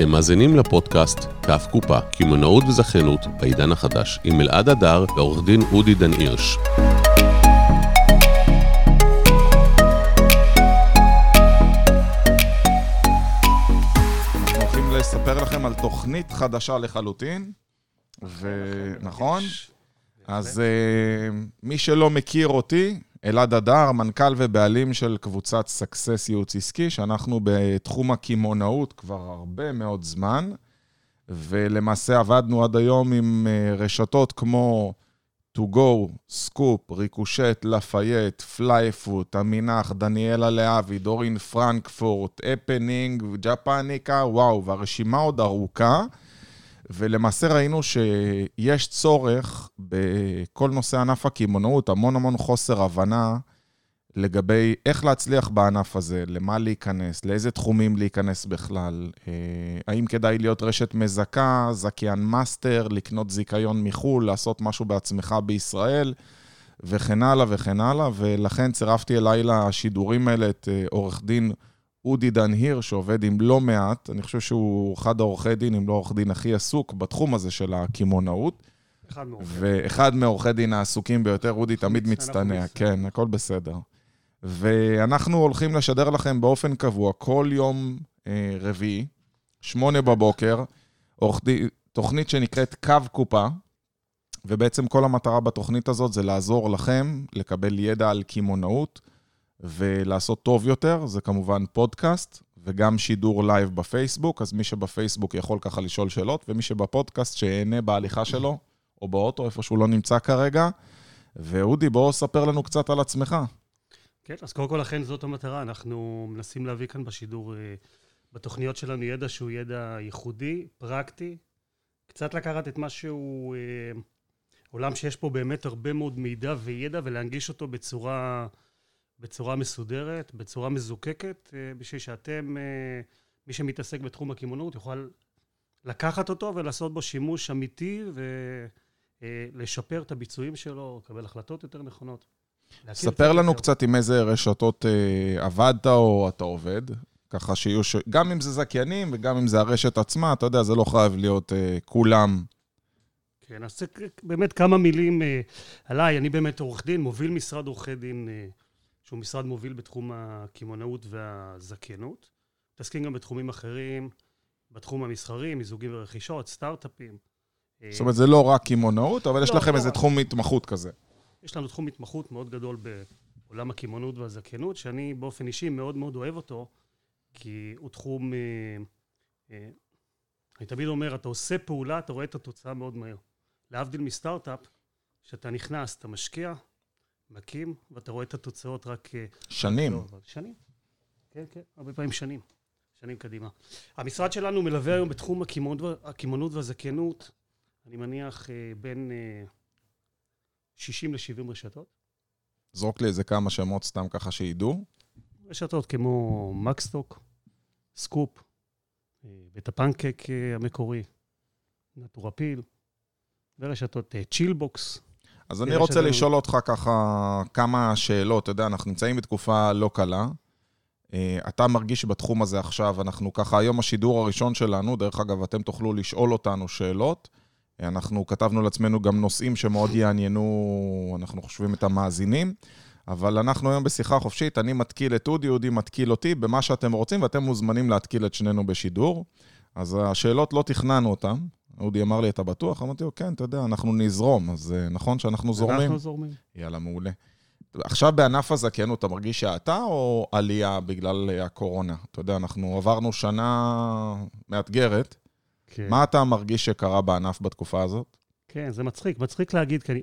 אתם מאזינים לפודקאסט כף קופה, קמעונאות וזכיינות בעידן החדש, עם אלעד הדר ועורך דין אודי דן הירש. אנחנו הולכים לספר לכם על תוכנית חדשה לחלוטין, ונכון? אז אה, מי שלא מכיר אותי, אלעד הדר, מנכ"ל ובעלים של קבוצת סקסס ייעוץ עסקי, שאנחנו בתחום הקמעונאות כבר הרבה מאוד זמן, ולמעשה עבדנו עד היום עם אה, רשתות כמו to go, סקופ, ריקושט, לפייט, פלייפוט, המינח, דניאלה להבי, דורין פרנקפורט, הפנינג, ג'פניקה, וואו, והרשימה עוד ארוכה. ולמעשה ראינו שיש צורך בכל נושא ענף הקמעונאות, המון המון חוסר הבנה לגבי איך להצליח בענף הזה, למה להיכנס, לאיזה תחומים להיכנס בכלל, אה, האם כדאי להיות רשת מזכה, זכיין מאסטר, לקנות זיכיון מחו"ל, לעשות משהו בעצמך בישראל, וכן הלאה וכן הלאה, ולכן צירפתי אליי לשידורים האלה את אה, עורך דין אודי דן היר, שעובד עם לא מעט, אני חושב שהוא אחד העורכי דין, אם לא העורך דין הכי עסוק בתחום הזה של הקמעונאות. אחד מעורכי ואחד מעורכי דין העסוקים ביותר, אודי תמיד מצטנע. כן, הכל בסדר. ואנחנו הולכים לשדר לכם באופן קבוע, כל יום אה, רביעי, שמונה בבוקר, עורך דין, תוכנית שנקראת קו קופה, ובעצם כל המטרה בתוכנית הזאת זה לעזור לכם לקבל ידע על קמעונאות ולעשות טוב יותר, זה כמובן פודקאסט וגם שידור לייב בפייסבוק, אז מי שבפייסבוק יכול ככה לשאול שאלות, ומי שבפודקאסט שיהנה בהליכה שלו, או באוטו, איפה שהוא לא נמצא כרגע. ואודי, בוא ספר לנו קצת על עצמך. כן, אז קודם כל, אכן זאת המטרה. אנחנו מנסים להביא כאן בשידור, אה, בתוכניות שלנו, ידע שהוא ידע ייחודי, פרקטי. קצת לקחת את מה שהוא אה, עולם שיש פה באמת הרבה מאוד מידע וידע, ולהנגיש אותו בצורה, בצורה מסודרת, בצורה מזוקקת, אה, בשביל שאתם, אה, מי שמתעסק בתחום הקמעונאות, יוכל לקחת אותו ולעשות בו שימוש אמיתי ולשפר את הביצועים שלו, לקבל החלטות יותר נכונות. ספר לנו יותר. קצת עם איזה רשתות אה, עבדת או אתה עובד, ככה שיהיו, ש... גם אם זה זכיינים וגם אם זה הרשת עצמה, אתה יודע, זה לא חייב להיות אה, כולם. כן, אז זה באמת כמה מילים אה, עליי. אני באמת עורך דין, מוביל משרד עורכי דין, אה, שהוא משרד מוביל בתחום הקמעונאות והזכיינות. מתעסקים גם בתחומים אחרים, בתחום המסחרי, מיזוגים ורכישות, סטארט-אפים. זאת אומרת, זה לא רק קמעונאות, אבל יש לא, לכם לא איזה. תחום התמחות כזה. יש לנו תחום התמחות מאוד גדול בעולם הקמעונאות והזכיינות, שאני באופן אישי מאוד מאוד אוהב אותו, כי הוא תחום... אה, אה, אני תמיד אומר, אתה עושה פעולה, אתה רואה את התוצאה מאוד מהר. להבדיל מסטארט-אפ, שאתה נכנס, אתה משקיע, מקים, ואתה רואה את התוצאות רק... אה, שנים. לא, שנים. כן, כן, הרבה פעמים שנים. שנים קדימה. המשרד שלנו מלווה היום בתחום הקמעונות וה- הקמעונות והזכיינות, אני מניח אה, בין אה, 60 ל-70 רשתות. זרוק לי איזה כמה שמות סתם ככה שידעו. רשתות כמו מקס סטוק, סקופ, אה, בית הפנקק אה, המקורי, נטורפיל, ורשתות אה, צ'ילבוקס. אז אני רוצה לנו- לשאול אותך ככה כמה שאלות. אתה יודע, אנחנו נמצאים בתקופה לא קלה. אה, אתה מרגיש שבתחום הזה עכשיו, אנחנו ככה, היום השידור הראשון שלנו, דרך אגב, אתם תוכלו לשאול אותנו שאלות. אה, אנחנו כתבנו לעצמנו גם נושאים שמאוד יעניינו, אנחנו חושבים, את המאזינים. אבל אנחנו היום בשיחה חופשית, אני מתקיל את אודי, אודי מתקיל אותי במה שאתם רוצים, ואתם מוזמנים להתקיל את שנינו בשידור. אז השאלות, לא תכננו אותן. אודי אמר לי, אתה בטוח? אמרתי לו, כן, אתה יודע, אנחנו נזרום. אז אה, נכון שאנחנו זורמים? אנחנו זורמים. יאללה, מעולה. עכשיו בענף הזכיינות, אתה מרגיש האטה או עלייה בגלל אה, הקורונה? אתה יודע, אנחנו עברנו שנה מאתגרת. כן. מה אתה מרגיש שקרה בענף בתקופה הזאת? כן, זה מצחיק. מצחיק להגיד, כי אני,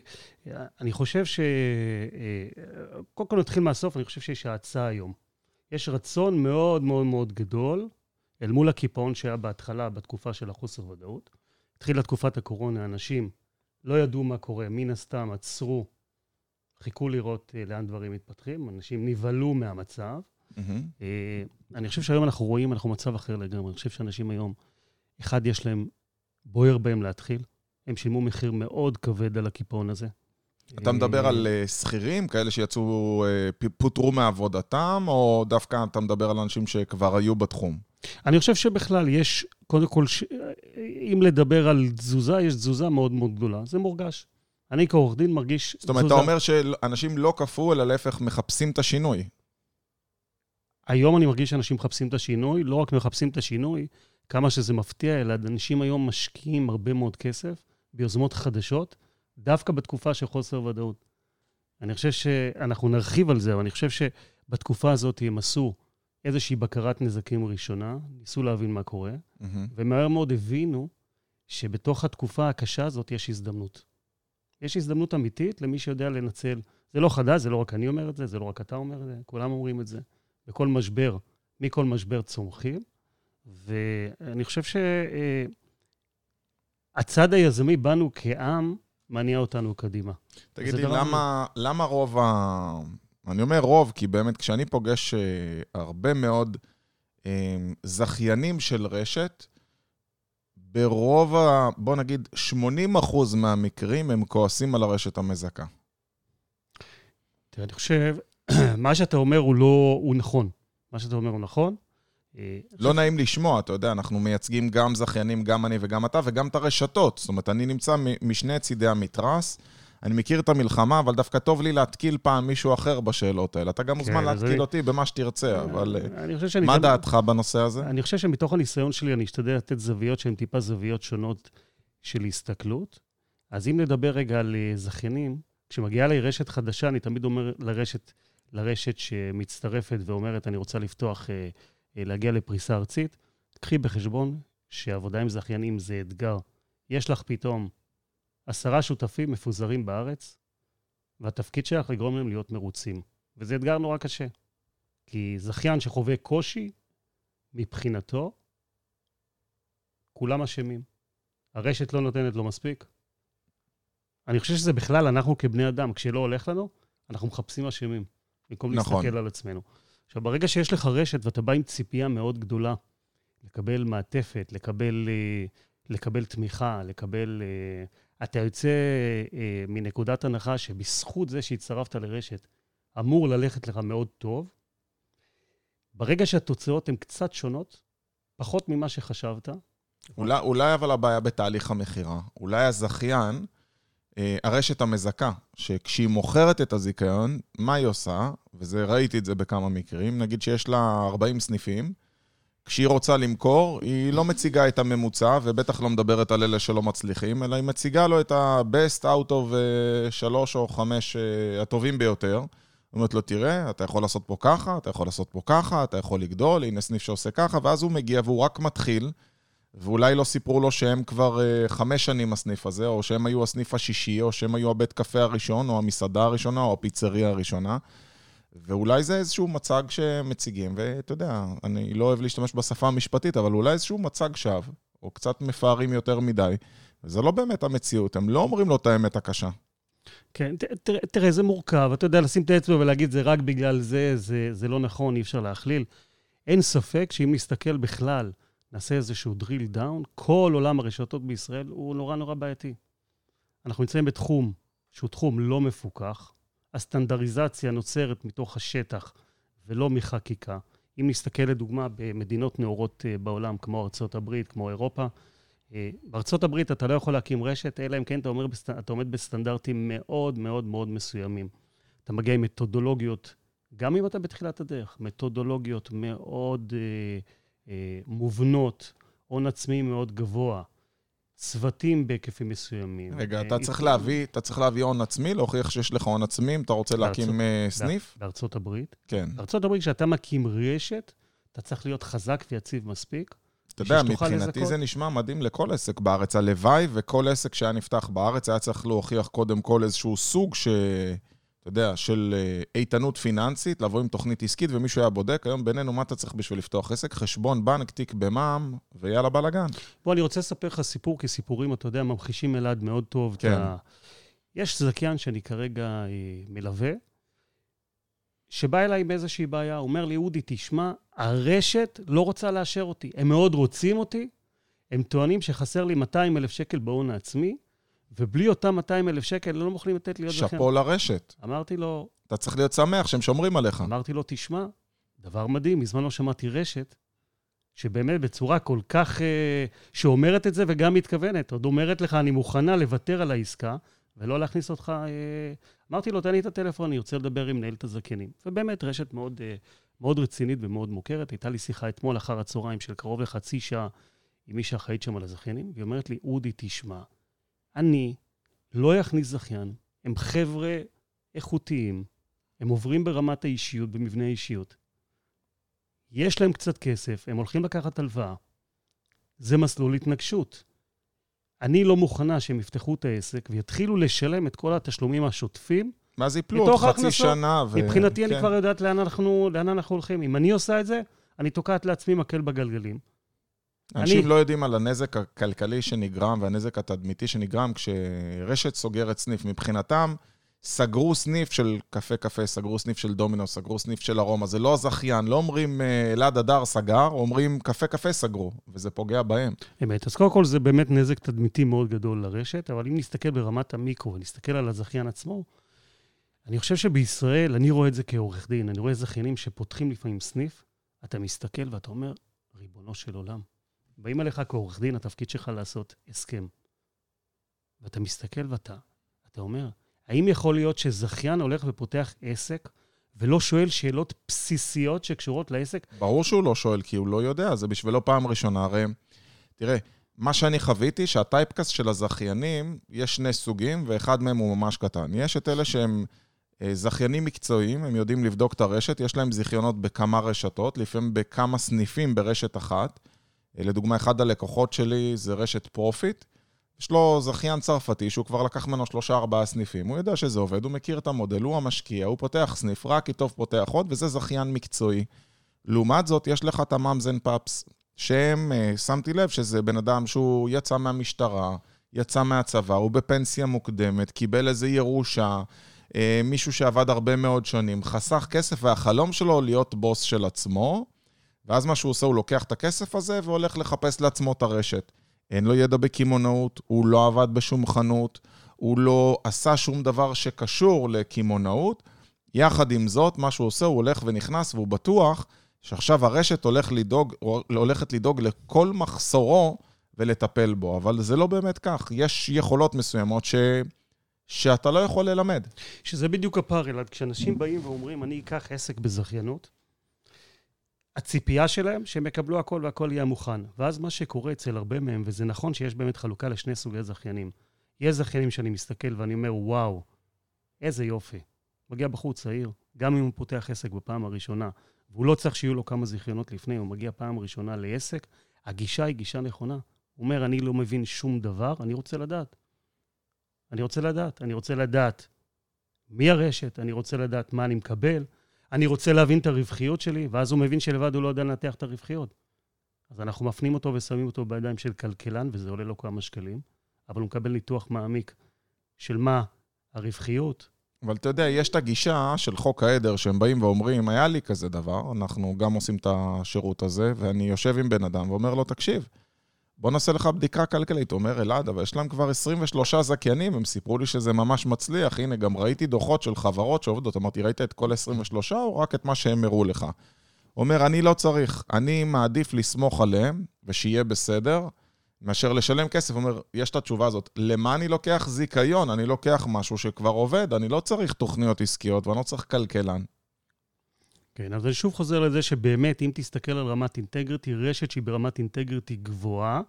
אני חושב ש... אה, קודם כל נתחיל מהסוף, אני חושב שיש האצה היום. יש רצון מאוד מאוד מאוד גדול אל מול הקיפאון שהיה בהתחלה, בתקופה של החוסר ודאות. התחילה תקופת הקורונה, אנשים לא ידעו מה קורה, מן הסתם עצרו, חיכו לראות אה, לאן דברים מתפתחים, אנשים נבהלו מהמצב. אה, אני חושב שהיום אנחנו רואים, אנחנו במצב אחר לגמרי. אני חושב שאנשים היום, אחד, יש להם בוער בהם להתחיל. הם שילמו מחיר מאוד כבד על הקיפאון הזה. אתה מדבר על אה, שכירים, כאלה שיצאו, אה, פוטרו מעבודתם, או דווקא אתה מדבר על אנשים שכבר היו בתחום? אני חושב שבכלל יש, קודם כל, ש... אם לדבר על תזוזה, יש תזוזה מאוד מאוד גדולה. זה מורגש. אני כעורך דין מרגיש זאת אומרת, אתה אומר שאנשים לא קפאו, אלא להפך מחפשים את השינוי. היום אני מרגיש שאנשים מחפשים את השינוי, לא רק מחפשים את השינוי, כמה שזה מפתיע, אלא אנשים היום משקיעים הרבה מאוד כסף ביוזמות חדשות, דווקא בתקופה של חוסר ודאות. אני חושב שאנחנו נרחיב על זה, אבל אני חושב שבתקופה הזאת הם עשו איזושהי בקרת נזקים ראשונה, ניסו להבין מה קורה, מהמם. ומהר מאוד הבינו שבתוך התקופה הקשה הזאת יש הזדמנות. יש הזדמנות אמיתית למי שיודע לנצל. זה לא חדש, זה לא רק אני אומר את זה, זה לא רק אתה אומר את זה, כולם אומרים את זה. בכל משבר, מכל משבר צומחים, ואני חושב שהצד היזמי בנו כעם מניע אותנו קדימה. תגיד זה לי, למה, למה רוב ה... אני אומר רוב, כי באמת כשאני פוגש אה, הרבה מאוד אה, זכיינים של רשת, ברוב ה... בוא נגיד, 80% מהמקרים הם כועסים על הרשת המזכה. תראה, אני חושב, מה שאתה אומר הוא לא, הוא נכון. מה שאתה אומר הוא נכון. אה, לא נעים לשמוע, אתה יודע, אנחנו מייצגים גם זכיינים, גם אני וגם אתה, וגם את הרשתות. זאת אומרת, אני נמצא משני צידי המתרס. אני מכיר את המלחמה, אבל דווקא טוב לי להתקיל פעם מישהו אחר בשאלות האלה. אתה גם מוזמן כן, אז להתקיל אותי במה שתרצה, אבל אה, חושב שאני... מה דעתך בנושא הזה? אני חושב שמתוך הניסיון שלי אני אשתדל לתת זוויות שהן טיפה זוויות שונות של הסתכלות. אז אם נדבר רגע על אה, זכיינים, כשמגיעה לי רשת חדשה, אני תמיד אומר לרשת, לרשת שמצטרפת ואומרת, אני רוצה לפתוח, אה, אה, להגיע לפריסה ארצית, קחי בחשבון שעבודה עם זכיינים זה אתגר. יש לך פתאום עשרה שותפים מפוזרים בארץ, והתפקיד שלך לגרום להם להיות מרוצים. וזה אתגר נורא קשה. כי זכיין שחווה קושי, מבחינתו, כולם אשמים. הרשת לא נותנת לו מספיק. אני חושב שזה בכלל, אנחנו כבני אדם, כשלא הולך לנו, אנחנו מחפשים אשמים, במקום נכון. להסתכל על עצמנו. עכשיו, ברגע שיש לך רשת ואתה בא עם ציפייה מאוד גדולה לקבל מעטפת, לקבל, אה, לקבל תמיכה, לקבל... אה, אתה יוצא אה, מנקודת הנחה שבזכות זה שהצטרפת לרשת, אמור ללכת לך מאוד טוב. ברגע שהתוצאות הן קצת שונות, פחות ממה שחשבת, אולי, אולי אבל הבעיה בתהליך המכירה. אולי הזכיין, הרשת המזכה, שכשהיא מוכרת את הזיכיון, מה היא עושה? וזה, ראיתי את זה בכמה מקרים, נגיד שיש לה 40 סניפים, כשהיא רוצה למכור, היא לא מציגה את הממוצע, ובטח לא מדברת על אלה שלא מצליחים, אלא היא מציגה לו את ה-best out of אה, שלוש או חמש אה, הטובים ביותר. אומרת לו, תראה, אתה יכול לעשות פה ככה, אתה יכול לעשות פה ככה, אתה יכול לגדול, הנה סניף שעושה ככה, ואז הוא מגיע והוא רק מתחיל, ואולי לא סיפרו לו שהם כבר uh, חמש שנים הסניף הזה, או שהם היו הסניף השישי, או שהם היו הבית קפה הראשון, או המסעדה הראשונה, או הפיצריה הראשונה. ואולי זה איזשהו מצג שמציגים, ואתה יודע, אני לא אוהב להשתמש בשפה המשפטית, אבל אולי איזשהו מצג שווא, או קצת מפארים יותר מדי. וזה לא באמת המציאות, הם לא אומרים לו את האמת הקשה. כן, תראה, תראה, זה מורכב. אתה יודע, לשים את האצבע ולהגיד, זה רק בגלל זה, זה, זה לא נכון, אי אפשר להכליל. אין ספק שאם נסתכל בכלל, נעשה איזשהו drill down, כל עולם הרשתות בישראל הוא נורא נורא בעייתי. אנחנו נמצאים בתחום שהוא תחום לא מפוקח. הסטנדרטיזציה נוצרת מתוך השטח ולא מחקיקה. אם נסתכל לדוגמה במדינות נאורות אה, בעולם, כמו הברית, כמו אירופה, אה, הברית אתה לא יכול להקים רשת, אלא אם כן אתה, אומר. אתה עומד בסטנדרטים מאוד מאוד מאוד מסוימים. אתה מגיע עם מתודולוגיות, גם אם אתה בתחילת הדרך, מתודולוגיות מאוד אה, מובנות, הון עצמי מאוד גבוה, צוותים בהיקפים מסוימים. רגע, אה, אתה צריך להביא, אתה צריך להביא הון עצמי, להוכיח שיש לך הון עצמי, אם אתה רוצה להקים אה, סניף? בארצות הברית. כן. בארצות הברית, כשאתה מקים רשת, אתה צריך להיות חזק ויציב מספיק. אתה יודע, מבחינתי. זה נשמע מדהים לכל עסק בארץ. הלוואי וכל עסק שהיה נפתח בארץ היה צריך להוכיח קודם כל איזשהו סוג ש... אתה יודע, של אה, איתנות פיננסית, לבוא עם תוכנית עסקית, ומישהו היה בודק, היום בינינו, מה אתה צריך בשביל לפתוח עסק? חשבון בנק, תיק במע"מ, ויאללה בלאגן. בוא, אני רוצה לספר לך סיפור, כי סיפורים, אתה יודע, ממחישים אלעד מאוד טוב. כן. ה... יש זכיין שאני כרגע אה, מלווה, שבא אליי עם איזושהי בעיה, אומר לי, אודי, תשמע, הרשת לא רוצה לאשר אותי. הם מאוד רוצים אותי, הם טוענים שחסר לי 200 אלף שקל בהון העצמי, ובלי אותם 200 אלף שקל לא מוכנים לתת להיות זכיין. שאפו לרשת. אמרתי לו, אתה צריך להיות שמח שהם שומרים עליך. אמרתי לו, תשמע, דבר מדהים, מזמן לא שמעתי רשת, שבאמת בצורה כל כך, אה, שאומרת את זה וגם מתכוונת. עוד אומרת לך, אני מוכנה לוותר על העסקה ולא להכניס אותך... אה... אמרתי לו, תן לי את הטלפון, אני רוצה לדבר עם מנהלת הזכיינים. ובאמת, רשת מאוד, אה, מאוד רצינית ומאוד מוכרת. הייתה לי שיחה אתמול אחר הצהריים של קרוב לחצי שעה עם מי שאחראית שם על הזכיינים, והיא אומרת לי, אודי, תשמע, אני לא אכניס זכיין, הם חבר'ה איכותיים, הם עוברים ברמת האישיות, במבנה האישיות. יש להם קצת כסף, הם הולכים לקחת הלוואה. זה מסלול התנגשות. אני לא מוכנה שהם יפתחו את העסק ויתחילו לשלם את כל התשלומים השוטפים. ואז ייפלו עוד חצי. שנה. ו... מבחינתי כן. אני כבר יודעת לאן אנחנו, לאן אנחנו הולכים. אם אני עושה את זה, אני תוקעת לעצמי מקל בגלגלים. אנשים אני... לא יודעים על הנזק הכלכלי שנגרם והנזק התדמיתי שנגרם כשרשת סוגרת סניף. מבחינתם, סגרו סניף של קפה קפה, סגרו סניף של דומינו, סגרו סניף של ארומה. זה לא הזכיין, לא אומרים אה, אלעד אדר סגר, אומרים קפה קפה סגרו, וזה פוגע בהם. אמת. אז קודם כל זה באמת נזק תדמיתי מאוד גדול לרשת, אבל אם נסתכל ברמת המיקרו ונסתכל על הזכיין עצמו, אני חושב שבישראל, אני רואה את זה כעורך דין, אני רואה זכיינים שפותחים לפעמים סניף, אתה מסתכל ואתה אומר, ריבונו של עולם. באים אליך כעורך דין, התפקיד שלך לעשות הסכם. ואתה מסתכל ואתה אתה אומר, האם יכול להיות שזכיין הולך ופותח עסק ולא שואל שאלות בסיסיות שקשורות לעסק? ברור שהוא לא שואל, כי הוא לא יודע, זה בשבילו פעם ראשונה. הרי, תראה, מה שאני חוויתי, שה typecast של הזכיינים, יש שני סוגים, ואחד מהם הוא ממש קטן. יש את אלה שהם אה, זכיינים מקצועיים, הם יודעים לבדוק את הרשת, יש להם זיכיונות בכמה רשתות, לפעמים בכמה סניפים ברשת אחת. אה, לדוגמה, אחד הלקוחות שלי זה רשת פרופיט. יש לו זכיין צרפתי שהוא כבר לקח ממנו שלושה ארבעה סניפים, הוא יודע שזה עובד, הוא מכיר את המודל, הוא המשקיע, הוא פותח סניף, רק איתו פותח עוד, וזה זכיין מקצועי. לעומת זאת, יש לך את המאמזן פאפס, שהם, אה, שמתי לב שזה בן אדם שהוא יצא מהמשטרה, יצא מהצבא, הוא בפנסיה מוקדמת, קיבל איזה ירושה, אה, מישהו שעבד הרבה מאוד שנים, חסך כסף, והחלום שלו להיות בוס של עצמו, ואז מה שהוא עושה, הוא לוקח את הכסף הזה והולך לחפש לעצמו את הרשת. אין לו ידע בקמעונאות, הוא לא עבד בשום חנות, הוא לא עשה שום דבר שקשור לקמעונאות. יחד עם זאת, מה שהוא עושה, הוא הולך ונכנס, והוא בטוח שעכשיו הרשת הולך לדאוג, הולכת לדאוג לכל מחסורו ולטפל בו, אבל זה לא באמת כך. יש יכולות מסוימות ש... שאתה לא יכול ללמד. שזה בדיוק הפער, אלעד. כשאנשים באים ואומרים, אני אקח עסק בזכיינות, הציפייה שלהם שהם יקבלו הכל והכל יהיה מוכן. ואז מה שקורה אצל הרבה מהם, וזה נכון שיש באמת חלוקה לשני סוגי זכיינים. יש זכיינים שאני מסתכל ואני אומר, וואו, איזה יופי. מגיע בחור צעיר, גם אם הוא פותח עסק בפעם הראשונה, והוא לא צריך שיהיו לו כמה זיכיונות לפני, הוא מגיע פעם ראשונה לעסק, הגישה היא גישה נכונה. הוא אומר, אני לא מבין שום דבר, אני רוצה לדעת. אני רוצה לדעת. אני רוצה לדעת מי הרשת, אני רוצה לדעת מה אני מקבל, אני רוצה להבין את הרווחיות שלי, ואז הוא מבין שלבד הוא לא יודע לנתח את הרווחיות. אז אנחנו מפנים אותו ושמים אותו בידיים של כלכלן, וזה עולה לו כמה שקלים, אבל הוא מקבל ניתוח מעמיק של מה הרווחיות. אבל אתה יודע, יש את הגישה של חוק העדר, שהם באים ואומרים, היה לי כזה דבר, אנחנו גם עושים את השירות הזה, ואני יושב עם בן אדם ואומר לו, תקשיב, בוא נעשה לך בדיקה כלכלית. אומר, אלעד, אבל יש להם כבר 23 זכיינים, הם סיפרו לי שזה ממש מצליח. הנה, גם ראיתי דוחות של חברות שעובדות. אמרתי, ראית את כל 23 או רק את מה שהם הראו לך? אומר, אני לא צריך, אני מעדיף לסמוך עליהם ושיהיה בסדר, מאשר לשלם כסף. אומר, יש את התשובה הזאת, למה אני לוקח זיכיון? אני לוקח משהו שכבר עובד, אני לא צריך תוכניות עסקיות ואני לא צריך כלכלן. כן, אז אני שוב חוזר לזה שבאמת, אם תסתכל על רמת אינטגריטי, רשת שהיא ברמת אינטגריטי גבוהה,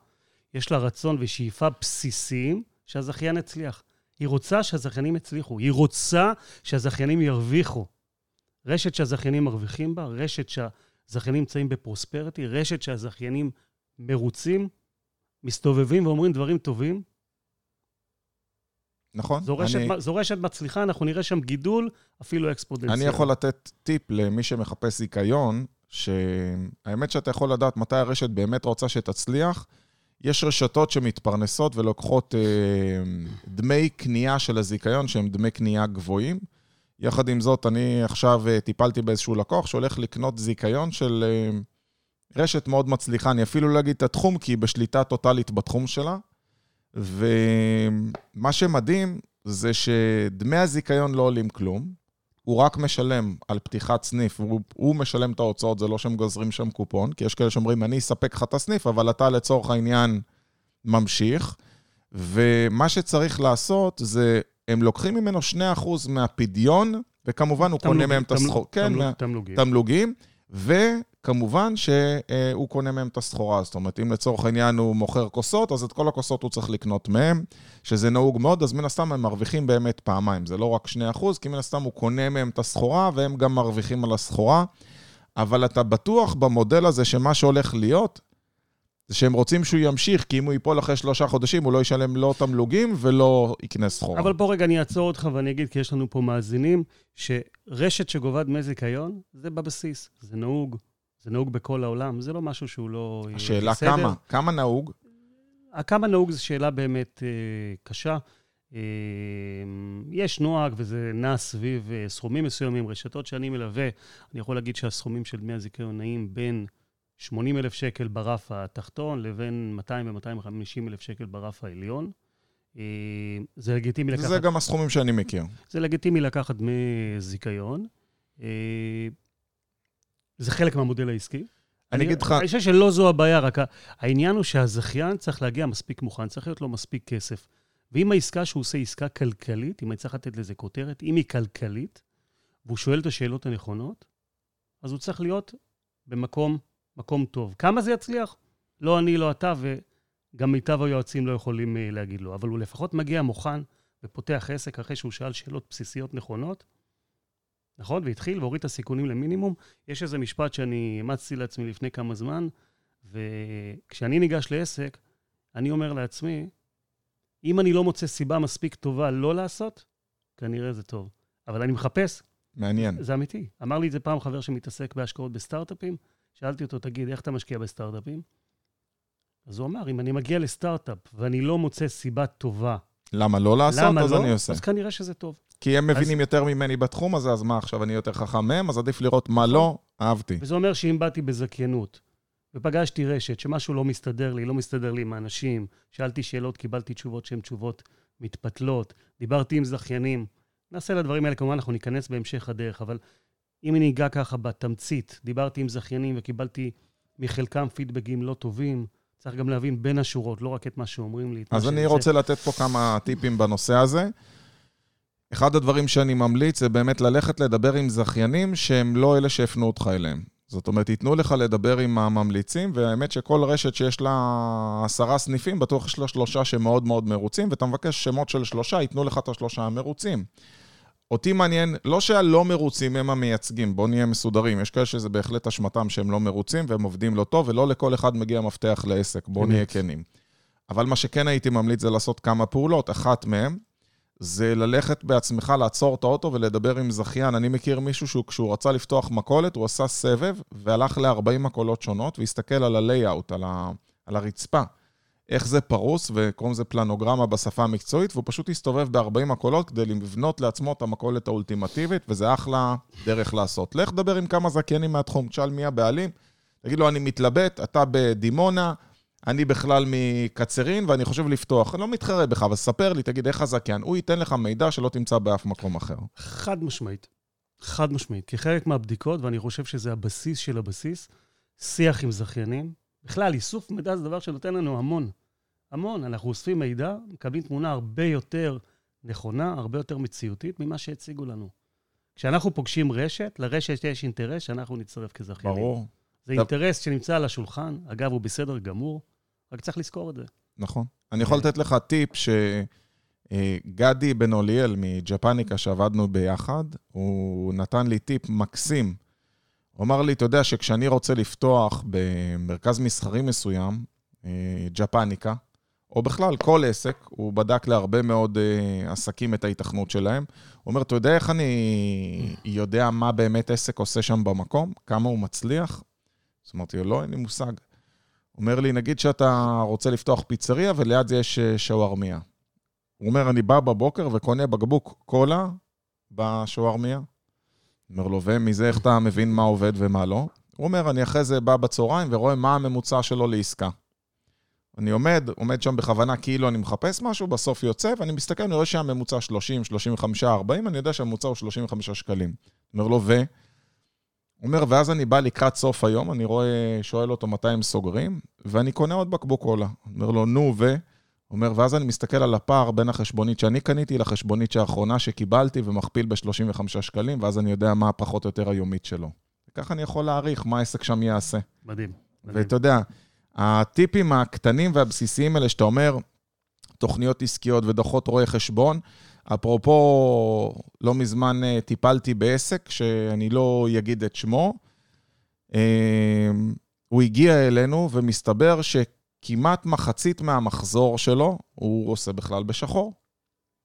יש לה רצון ושאיפה בסיסיים שהזכיין יצליח. היא רוצה שהזכיינים יצליחו, היא רוצה שהזכיינים ירוויחו. רשת שהזכיינים מרוויחים בה, רשת שהזכיינים נמצאים בפרוספריטי, רשת שהזכיינים מרוצים, מסתובבים ואומרים דברים טובים, נכון. זו רשת, אני... זו רשת מצליחה, אנחנו נראה שם גידול, אפילו אקספודנציאלי. אני יכול לתת טיפ למי שמחפש זיכיון, שהאמת שאתה יכול לדעת מתי הרשת באמת רוצה שתצליח. יש רשתות שמתפרנסות ולוקחות אה, דמי קנייה של הזיכיון, שהם דמי קנייה גבוהים. יחד עם זאת, אני עכשיו אה, טיפלתי באיזשהו לקוח שהולך לקנות זיכיון של אה, רשת מאוד מצליחה. אני אפילו לא אגיד את התחום, כי היא בשליטה טוטאלית בתחום שלה. ומה שמדהים זה שדמי הזיכיון לא עולים כלום, הוא רק משלם על פתיחת סניף, הוא, הוא משלם את ההוצאות, זה לא שהם גוזרים שם קופון, כי יש כאלה שאומרים, אני אספק לך את הסניף, אבל אתה לצורך העניין ממשיך. ומה שצריך לעשות זה, הם לוקחים ממנו 2% מהפדיון, וכמובן הוא קונה מהם את הסחור... כן, תמלוגים. תמלוגים. וכמובן שהוא קונה מהם את הסחורה. זאת אומרת, אם לצורך העניין הוא מוכר כוסות, אז את כל הכוסות הוא צריך לקנות מהם, שזה נהוג מאוד, אז מן הסתם הם מרוויחים באמת פעמיים. זה לא רק 2%, כי מן הסתם הוא קונה מהם את הסחורה, והם גם מרוויחים על הסחורה. אבל אתה בטוח במודל הזה שמה שהולך להיות, זה שהם רוצים שהוא ימשיך, כי אם הוא ייפול אחרי שלושה חודשים, הוא לא ישלם לא תמלוגים ולא יקנה סחורה. אבל פה רגע אני אעצור אותך ואני אגיד, כי יש לנו פה מאזינים, שרשת שגובה דמי זיכיון, זה בבסיס, זה נהוג, זה נהוג בכל העולם, זה לא משהו שהוא לא... אה, השאלה בסדר. כמה, כמה נהוג? כמה נהוג זו שאלה באמת אה, קשה. אה, יש נוהג וזה נע סביב אה, סכומים מסוימים, רשתות שאני מלווה, אני יכול להגיד שהסכומים של דמי הזיכיון נעים בין 80 אלף שקל ברף התחתון לבין 200 ו-250 אלף שקל ברף העליון. אה, זה לגיטימי לקחת... זה גם הסכומים שאני מכיר. זה לגיטימי לקחת דמי זיכיון. אה, זה חלק מהמודל העסקי. אני אגיד לך... אני חושב שלא זו הבעיה, רק העניין הוא שהזכיין צריך להגיע מספיק מוכן, צריך להיות לו מספיק כסף. ואם העסקה שהוא עושה עסקה כלכלית, אם אני צריך לתת לזה כותרת, אם היא כלכלית, והוא שואל את השאלות הנכונות, אז הוא צריך להיות במקום מקום טוב. כמה זה יצליח? לא אני, לא אתה, וגם מיטב היועצים לא יכולים uh, להגיד לו. אבל הוא לפחות מגיע מוכן ופותח עסק אחרי שהוא שאל שאלות בסיסיות נכונות, נכון? והתחיל והוריד את הסיכונים למינימום. יש איזה משפט שאני אימצתי לעצמי לפני כמה זמן, וכשאני ניגש לעסק, אני אומר לעצמי, אם אני לא מוצא סיבה מספיק טובה לא לעשות, כנראה זה טוב. אבל אני מחפש. מעניין. זה אמיתי. אמר לי את זה פעם חבר שמתעסק בהשקעות בסטארט-אפים, שאלתי אותו, תגיד, איך אתה משקיע בסטארט-אפים? אז הוא אמר, אם אני מגיע לסטארט-אפ ואני לא מוצא סיבה טובה... למה לא לעשות? למה אז לא? אני עושה. אז כנראה שזה טוב. כי הם מבינים אז... יותר ממני בתחום הזה, אז מה עכשיו, אני יותר חכם מהם? אז עדיף לראות מה לא, אהבתי. וזה אומר שאם באתי בזכיינות, ופגשתי רשת, שמשהו לא מסתדר לי, לא מסתדר לי עם האנשים, שאלתי שאלות, קיבלתי תשובות שהן תשובות מתפתלות, דיברתי עם זכיינים, נעשה לדברים האלה, כמובן אנחנו ניכנס בהמשך הדרך, אבל אם אני אגע ככה בתמצית, דיברתי עם זכיינים וקיבלתי מחלקם פידבקים לא טובים, צריך גם להבין בין השורות, לא רק את מה שאומרים לי. אז אני רוצה לתת פה כמה טיפים בנושא הזה. אחד הדברים שאני ממליץ זה באמת ללכת לדבר עם זכיינים שהם לא אלה שהפנו אותך אליהם. זאת אומרת, ייתנו לך לדבר עם הממליצים, והאמת שכל רשת שיש לה עשרה סניפים, בטוח יש לה שלושה שמאוד מאוד מרוצים, ואתה מבקש שמות של שלושה, ייתנו לך את השלושה המרוצים. אותי מעניין, לא שהלא מרוצים הם המייצגים, בואו נהיה מסודרים. יש כאלה שזה בהחלט אשמתם שהם לא מרוצים והם עובדים לא טוב, ולא לכל אחד מגיע מפתח לעסק, בואו נהיה כנים. אבל מה שכן הייתי ממליץ זה לעשות כמה פעולות. אחת מהן זה ללכת בעצמך, לעצור את האוטו ולדבר עם זכיין. אני מכיר מישהו שהוא, כשהוא רצה לפתוח מכולת, הוא עשה סבב והלך ל-40 מכולות שונות והסתכל על ה-layout, על, ה- על הרצפה. איך זה פרוס, וקוראים לזה פלנוגרמה בשפה המקצועית, והוא פשוט הסתובב ב-40 מכולות כדי לבנות לעצמו את המכולת האולטימטיבית, וזה אחלה דרך לעשות. לך דבר עם כמה זכיינים מהתחום, תשאל מי הבעלים, תגיד לו, אני מתלבט, אתה בדימונה, אני בכלל מקצרין, ואני חושב לפתוח. אני לא מתחרה בך, אבל ספר לי, תגיד, איך הזכיין? הוא ייתן לך מידע שלא תמצא באף מקום אחר. חד משמעית. חד משמעית. כחלק מהבדיקות, ואני חושב שזה הבסיס של הבסיס, שיח עם זכיינים, בכלל, איסוף מידע זה דבר שנותן לנו המון. המון. אנחנו אוספים מידע, מקבלים תמונה הרבה יותר נכונה, הרבה יותר מציאותית ממה שהציגו לנו. כשאנחנו פוגשים רשת, לרשת יש אינטרס שאנחנו נצטרף כזכיינים. ברור. זה טוב. אינטרס שנמצא על השולחן. אגב, הוא בסדר גמור, רק צריך לזכור את זה. נכון. אני יכול לתת לך טיפ שגדי בן אוליאל מג'פניקה, שעבדנו ביחד, הוא נתן לי טיפ מקסים. הוא אמר לי, אתה יודע שכשאני רוצה לפתוח במרכז מסחרי מסוים, אה, ג'פניקה, או בכלל, כל עסק, הוא בדק להרבה מאוד uh, עסקים את ההיתכנות שלהם. הוא אומר, אתה יודע איך אני יודע מה באמת עסק עושה שם במקום? כמה הוא מצליח? אז אמרתי לו, לא, אין לי מושג. אומר לי, נגיד שאתה רוצה לפתוח פיצריה וליד זה יש אה, שווארמיה. הוא אומר, אני בא בבוקר וקונה בקבוק קולה בשווארמיה. אומר לו, ומזה איך אתה מבין מה עובד ומה לא? הוא אומר, אני אחרי זה בא בצהריים ורואה מה הממוצע שלו לעסקה. אני עומד, עומד שם בכוונה כאילו אני מחפש משהו, בסוף יוצא, ואני מסתכל, אני רואה שהממוצע 30, 35, 40, אני יודע שהממוצע הוא 35 שקלים. אומר לו, ו? הוא אומר, ואז אני בא לקראת סוף היום, אני רואה, שואל אותו מתי הם סוגרים, ואני קונה עוד בקבוק קולה. אומר לו, נו, ו? הוא אומר, ואז אני מסתכל על הפער בין החשבונית שאני קניתי לחשבונית האחרונה שקיבלתי ומכפיל ב-35 שקלים, ואז אני יודע מה הפחות או יותר היומית שלו. וככה אני יכול להעריך מה העסק שם יעשה. מדהים. ואתה יודע, הטיפים הקטנים והבסיסיים האלה שאתה אומר, תוכניות עסקיות ודוחות רואי חשבון, אפרופו, לא מזמן אה, טיפלתי בעסק, שאני לא אגיד את שמו. אה, הוא הגיע אלינו, ומסתבר שכמעט מחצית מהמחזור שלו, הוא עושה בכלל בשחור.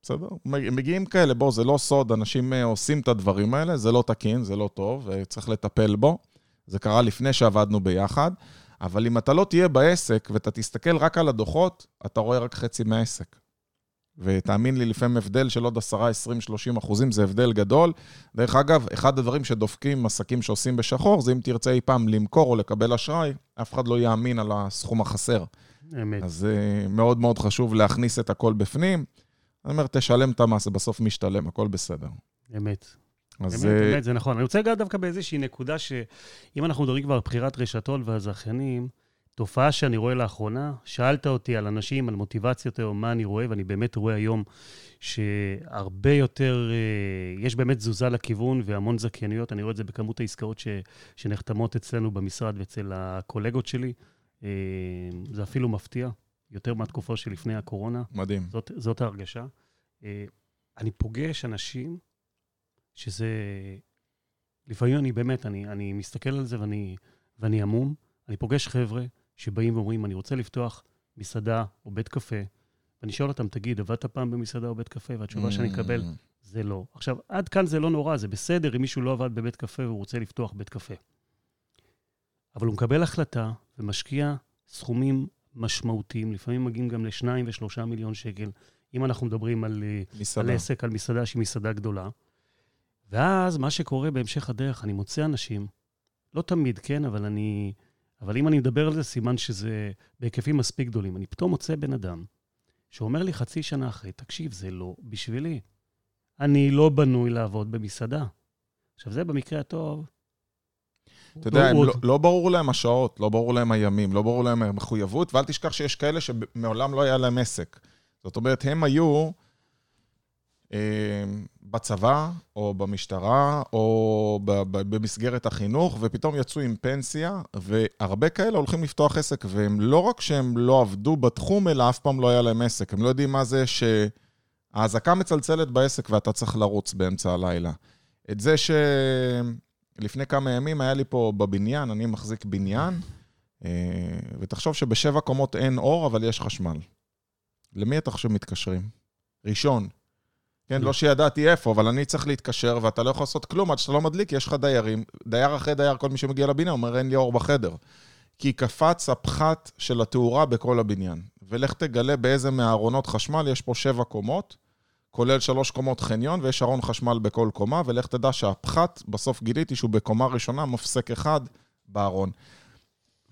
בסדר? מגיעים כאלה, בוא, זה לא סוד, אנשים אה, עושים את הדברים האלה, זה לא תקין, זה לא טוב, וצריך לטפל בו. זה קרה לפני שעבדנו ביחד, אבל אם אתה לא תהיה בעסק ואתה תסתכל רק על הדוחות, אתה רואה רק חצי מהעסק. ותאמין לי, לפעמים הבדל של עוד 10, 20, 30 אחוזים זה הבדל גדול. דרך אגב, אחד הדברים שדופקים עסקים שעושים בשחור, זה אם תרצה אי פעם למכור או לקבל אשראי, אף אחד לא יאמין על הסכום החסר. אמת. אז uh, מאוד מאוד חשוב להכניס את הכל בפנים. אני אומר, תשלם את המס, זה בסוף משתלם, הכל בסדר. אמת. אז... אמת, אה, אמת, זה נכון. אני רוצה לגעת דווקא באיזושהי נקודה שאם אנחנו מדברים כבר על בחירת רשתות והזכיינים, תופעה שאני רואה לאחרונה, שאלת אותי על אנשים, על מוטיבציות או מה אני רואה, ואני באמת רואה היום שהרבה יותר, אה, יש באמת תזוזה לכיוון והמון זכיינויות. אני רואה את זה בכמות העסקאות ש, שנחתמות אצלנו במשרד ואצל הקולגות שלי. אה, זה אפילו מפתיע, יותר מהתקופה שלפני הקורונה. מדהים. זאת, זאת ההרגשה. אני פוגש אנשים שזה... לפעמים אני באמת, אני, אני מסתכל על זה ואני, ואני המום. אני פוגש חבר'ה שבאים ואומרים, אני רוצה לפתוח מסעדה או בית קפה, ואני שואל אותם, תגיד, עבדת פעם במסעדה או בית קפה? והתשובה שאני אקבל, Mm. זה לא. עכשיו, עד כאן זה לא נורא, זה בסדר אם מישהו לא עבד בבית קפה והוא רוצה לפתוח בית קפה. אבל הוא מקבל החלטה ומשקיע סכומים משמעותיים, לפעמים מגיעים גם לשניים ושלושה מיליון שקל, אם אנחנו מדברים על, אה, על. עסק, על מסעדה שהיא מסעדה גדולה. ואז מה שקורה בהמשך הדרך, אני מוצא אנשים, לא תמיד, כן, אבל אני... אבל אם אני מדבר על זה, סימן שזה בהיקפים מספיק גדולים. אני פתאום מוצא בן אדם שאומר לי חצי שנה אחרי, תקשיב, זה לא בשבילי. אני לא בנוי לעבוד במסעדה. עכשיו, זה במקרה הטוב. אתה יודע, הוא לא, עוד- לא ברור להם השעות, לא ברור להם הימים, לא ברור להם המחויבות, ואל תשכח שיש כאלה שמעולם לא היה להם עסק. זאת אומרת, הם היו בצבא, או במשטרה, או במסגרת החינוך, ופתאום יצאו עם פנסיה, והרבה כאלה הולכים לפתוח עסק, והם לא רק שהם לא עבדו בתחום, אלא אף פעם לא היה להם עסק. הם לא יודעים מה זה שהאזעקה מצלצלת בעסק ואתה צריך לרוץ באמצע הלילה. את זה ש... לפני כמה ימים היה לי פה בבניין, אני מחזיק בניין, אה, ותחשוב שבשבע קומות אין אור, אבל יש חשמל. למי אתה חושב מתקשרים? ראשון. כן, לא שידעתי איפה, אבל אני צריך להתקשר, ואתה לא יכול לעשות כלום עד שאתה לא מדליק, יש לך דיירים. דייר אחרי דייר, כל מי שמגיע לבניין אומר, אין לי אור בחדר. כי קפץ הפחת של התאורה בכל הבניין. ולך תגלה באיזה מהארונות חשמל, יש פה שבע קומות, כולל שלוש קומות חניון, ויש ארון חשמל בכל קומה, ולך תדע שהפחת, בסוף גיליתי שהוא בקומה ראשונה, מפסק אחד בארון.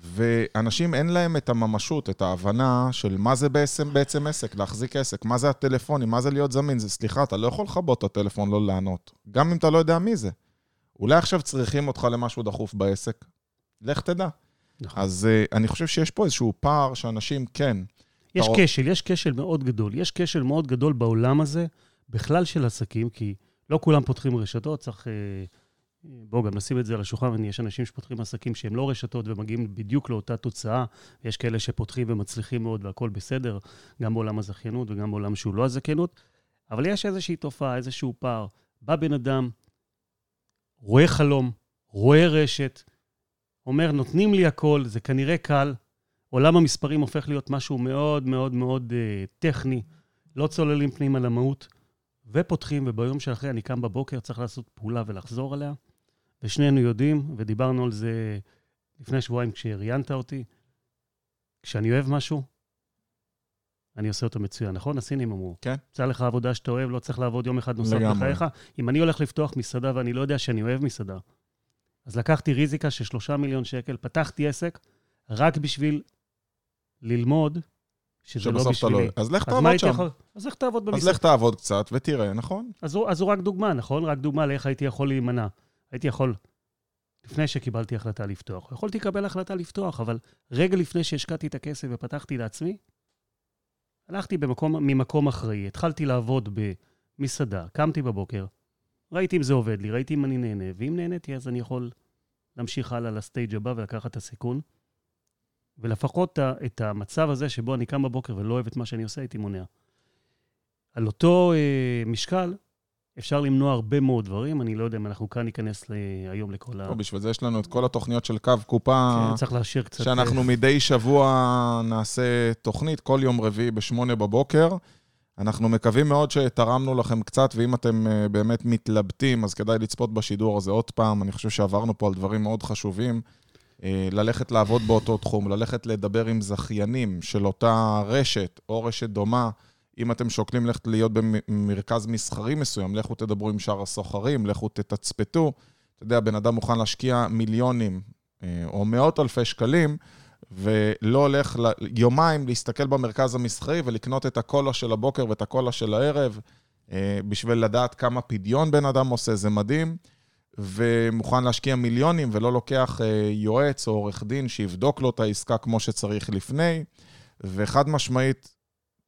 ואנשים אין להם את הממשות, את ההבנה של מה זה בעצם, בעצם עסק, להחזיק עסק, מה זה הטלפונים, מה זה להיות זמין. זה, סליחה, אתה לא יכול לכבות את הטלפון, לא לענות. גם אם אתה לא יודע מי זה. אולי עכשיו צריכים אותך למשהו דחוף בעסק, לך תדע. נכון. אז uh, אני חושב שיש פה איזשהו פער שאנשים כן. יש אתה- כשל, יש כשל מאוד גדול. יש כשל מאוד גדול בעולם הזה, בכלל של עסקים, כי לא כולם פותחים רשתות, צריך... אה, בואו גם נשים את זה על השולחן, יש אנשים שפותחים עסקים שהם לא רשתות ומגיעים בדיוק לאותה תוצאה, יש כאלה שפותחים ומצליחים מאוד והכול בסדר, גם בעולם הזכיינות וגם בעולם שהוא לא הזכיינות, אבל יש איזושהי תופעה, איזשהו פער. בא בן אדם, רואה חלום, רואה רשת, אומר, נותנים לי הכל, זה כנראה קל, עולם המספרים הופך להיות משהו מאוד מאוד מאוד uh, טכני, לא צוללים פנימה למהות, ופותחים, וביום שאחרי אני קם בבוקר, צריך לעשות פעולה ולחזור עליה. ושנינו יודעים, ודיברנו על זה לפני שבועיים כשראיינת אותי, כשאני אוהב משהו, אני עושה אותו מצוין, נכון? הסינים אמרו. כן. יצא לך עבודה שאתה אוהב, לא צריך לעבוד יום אחד נוסף לגמרי. בחייך. אם אני הולך לפתוח מסעדה ואני לא יודע שאני אוהב מסעדה, אז לקחתי ריזיקה של שלושה מיליון שקל, פתחתי עסק רק בשביל ללמוד שזה לא בשבילי. לא... אז לך אז תעבוד שם. יכול... אז איך תעבוד אז במסעדה? לך תעבוד קצת ותראה, נכון? אז הוא, אז הוא רק דוגמה, נכון? רק דוגמה לאיך הייתי יכול להימנע. הייתי יכול, לפני שקיבלתי החלטה לפתוח, יכולתי לקבל החלטה לפתוח, אבל רגע לפני שהשקעתי את הכסף ופתחתי לעצמי, הלכתי במקום, ממקום אחראי. התחלתי לעבוד במסעדה, קמתי בבוקר, ראיתי אם זה עובד לי, ראיתי אם אני נהנה, ואם נהניתי אז אני יכול להמשיך הלאה לסטייג' הבא ולקחת את הסיכון. ולפחות את המצב הזה שבו אני קם בבוקר ולא אוהב את מה שאני עושה, הייתי מונע. על אותו אה, משקל, אפשר למנוע הרבה מאוד דברים, אני לא יודע אם אנחנו כאן ניכנס היום לכל ה... טוב, בשביל זה יש לנו את כל התוכניות של קו קופה, כן, צריך להשאיר קצת... שאנחנו אה, מדי שבוע נעשה תוכנית, כל יום רביעי בשמונה בבוקר. אנחנו מקווים מאוד שתרמנו לכם קצת, ואם אתם אה, באמת מתלבטים, אז כדאי לצפות בשידור הזה עוד פעם. אני חושב שעברנו פה על דברים מאוד חשובים. אה, ללכת לעבוד באותו תחום, ללכת לדבר עם זכיינים של אותה רשת או רשת דומה. אם אתם שוקלים ללכת להיות במרכז מסחרי מסוים, לכו תדברו עם שאר הסוחרים, לכו תתצפתו. אתה יודע, בן אדם מוכן להשקיע מיליונים אה, או מאות אלפי שקלים, ולא הולך ל- יומיים להסתכל במרכז המסחרי ולקנות את הקולה של הבוקר ואת הקולה של הערב, אה, בשביל לדעת כמה פדיון בן אדם עושה, זה מדהים. ומוכן להשקיע מיליונים ולא לוקח אה, יועץ או עורך דין שיבדוק לו את העסקה כמו שצריך לפני. וחד משמעית,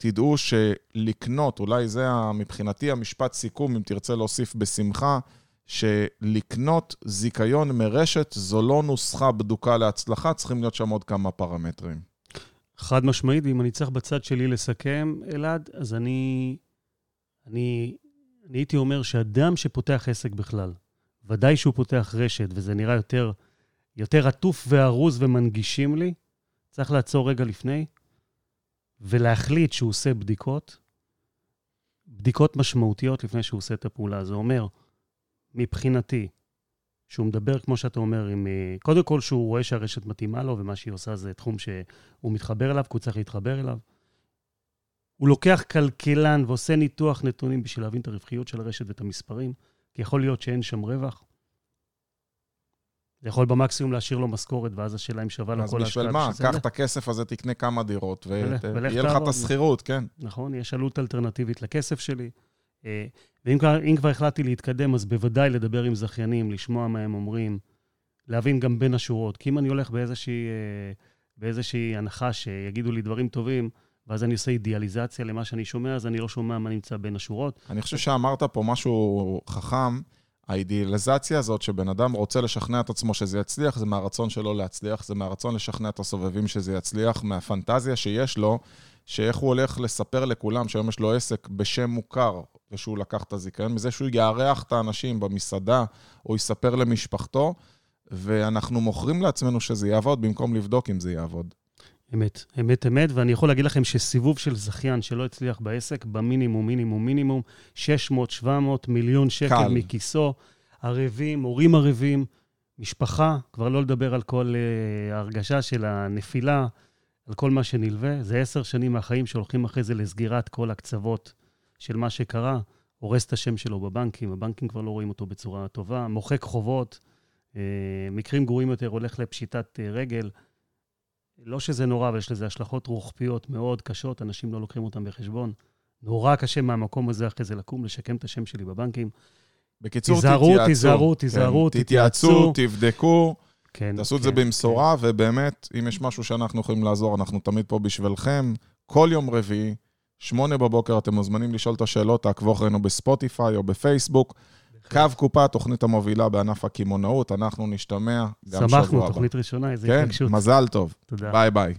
תדעו שלקנות, אולי זה מבחינתי המשפט סיכום, אם תרצה להוסיף בשמחה, שלקנות זיכיון מרשת זו לא נוסחה בדוקה להצלחה, צריכים להיות שם עוד כמה פרמטרים. חד משמעית, ואם אני צריך בצד שלי לסכם, אלעד, אז אני, אני, אני הייתי אומר שאדם שפותח עסק בכלל, ודאי שהוא פותח רשת, וזה נראה יותר, יותר עטוף וארוז ומנגישים לי, צריך לעצור רגע לפני ולהחליט שהוא עושה בדיקות, בדיקות משמעותיות לפני שהוא עושה את הפעולה. זה אומר, מבחינתי, שהוא מדבר, כמו שאתה אומר, עם... אה, קודם כל, שהוא רואה שהרשת מתאימה לו, ומה שהיא עושה זה תחום שהוא מתחבר אליו, כי הוא צריך להתחבר אליו. הוא לוקח כלכלן ועושה ניתוח נתונים בשביל להבין את הרווחיות של הרשת ואת המספרים, כי יכול להיות שאין שם רווח. זה יכול במקסימום להשאיר לו משכורת, ואז השאלה אם שווה לו אז כל בשביל ההשקעה מה? שזה קח עולה. את הכסף הזה, תקנה כמה דירות, ויהיה לך את. השכירות, כן. נכון? יש עלות אלטרנטיבית לכסף שלי. אה, ואם כבר, כבר החלטתי להתקדם, אז בוודאי לדבר עם זכיינים, לשמוע מה הם אומרים, להבין גם בין השורות. כי אם אני הולך באיזושהי, אה, באיזושהי הנחה שיגידו לי דברים טובים, ואז אני עושה אידיאליזציה למה שאני שומע, אז אני לא שומע מה נמצא בין השורות. אני חושב שאמרת פה משהו חכם. האידיאליזציה הזאת שבן אדם רוצה לשכנע את עצמו שזה יצליח, זה מהרצון שלו להצליח, זה מהרצון לשכנע את הסובבים שזה יצליח, מהפנטזיה שיש לו, שאיך הוא הולך לספר לכולם שהיום יש לו עסק בשם מוכר, ושהוא לקח את הזיכיון, מזה שהוא יארח את האנשים במסעדה, או יספר למשפחתו, ואנחנו מוכרים לעצמנו שזה יעבוד, במקום לבדוק אם זה יעבוד. אמת, אמת, אמת, ואני יכול להגיד לכם שסיבוב של זכיין שלא הצליח בעסק, במינימום, מינימום, מינימום, 600, 700 מיליון שקל קל. מכיסו, ערבים, הורים ערבים, משפחה, כבר לא לדבר על כל uh, ההרגשה של הנפילה, על כל מה שנלווה. זה עשר שנים מהחיים שהולכים אחרי זה לסגירת כל הקצוות של מה שקרה, הורס את השם שלו בבנקים, הבנקים כבר לא רואים אותו בצורה טובה, מוחק חובות, uh, מקרים גרועים יותר, הולך לפשיטת uh, רגל. לא שזה נורא, אבל יש לזה השלכות רוחביות מאוד קשות, אנשים לא לוקחים אותם בחשבון. נורא קשה מהמקום הזה אחרי זה לקום, לשקם את השם שלי בבנקים. בקיצור, תיזהרו, תתייעצו. תיזהרו, תיזהרו, כן, תתייעצו. תבדקו. כן. תעשו את כן, זה במשורה, ובאמת, אם יש משהו שאנחנו יכולים לעזור, אנחנו תמיד פה בשבילכם. כל יום רביעי, שמונה בבוקר, אתם מוזמנים לשאול את השאלות, תעקבו אחרינו בספוטיפיי או בפייסבוק. קו קופה, תוכנית המובילה בענף הקמעונאות, אנחנו נשתמע גם שבוע הבא. שמחנו, תוכנית ראשונה, איזה כן, התרגשות. מזל טוב. תודה. ביי ביי.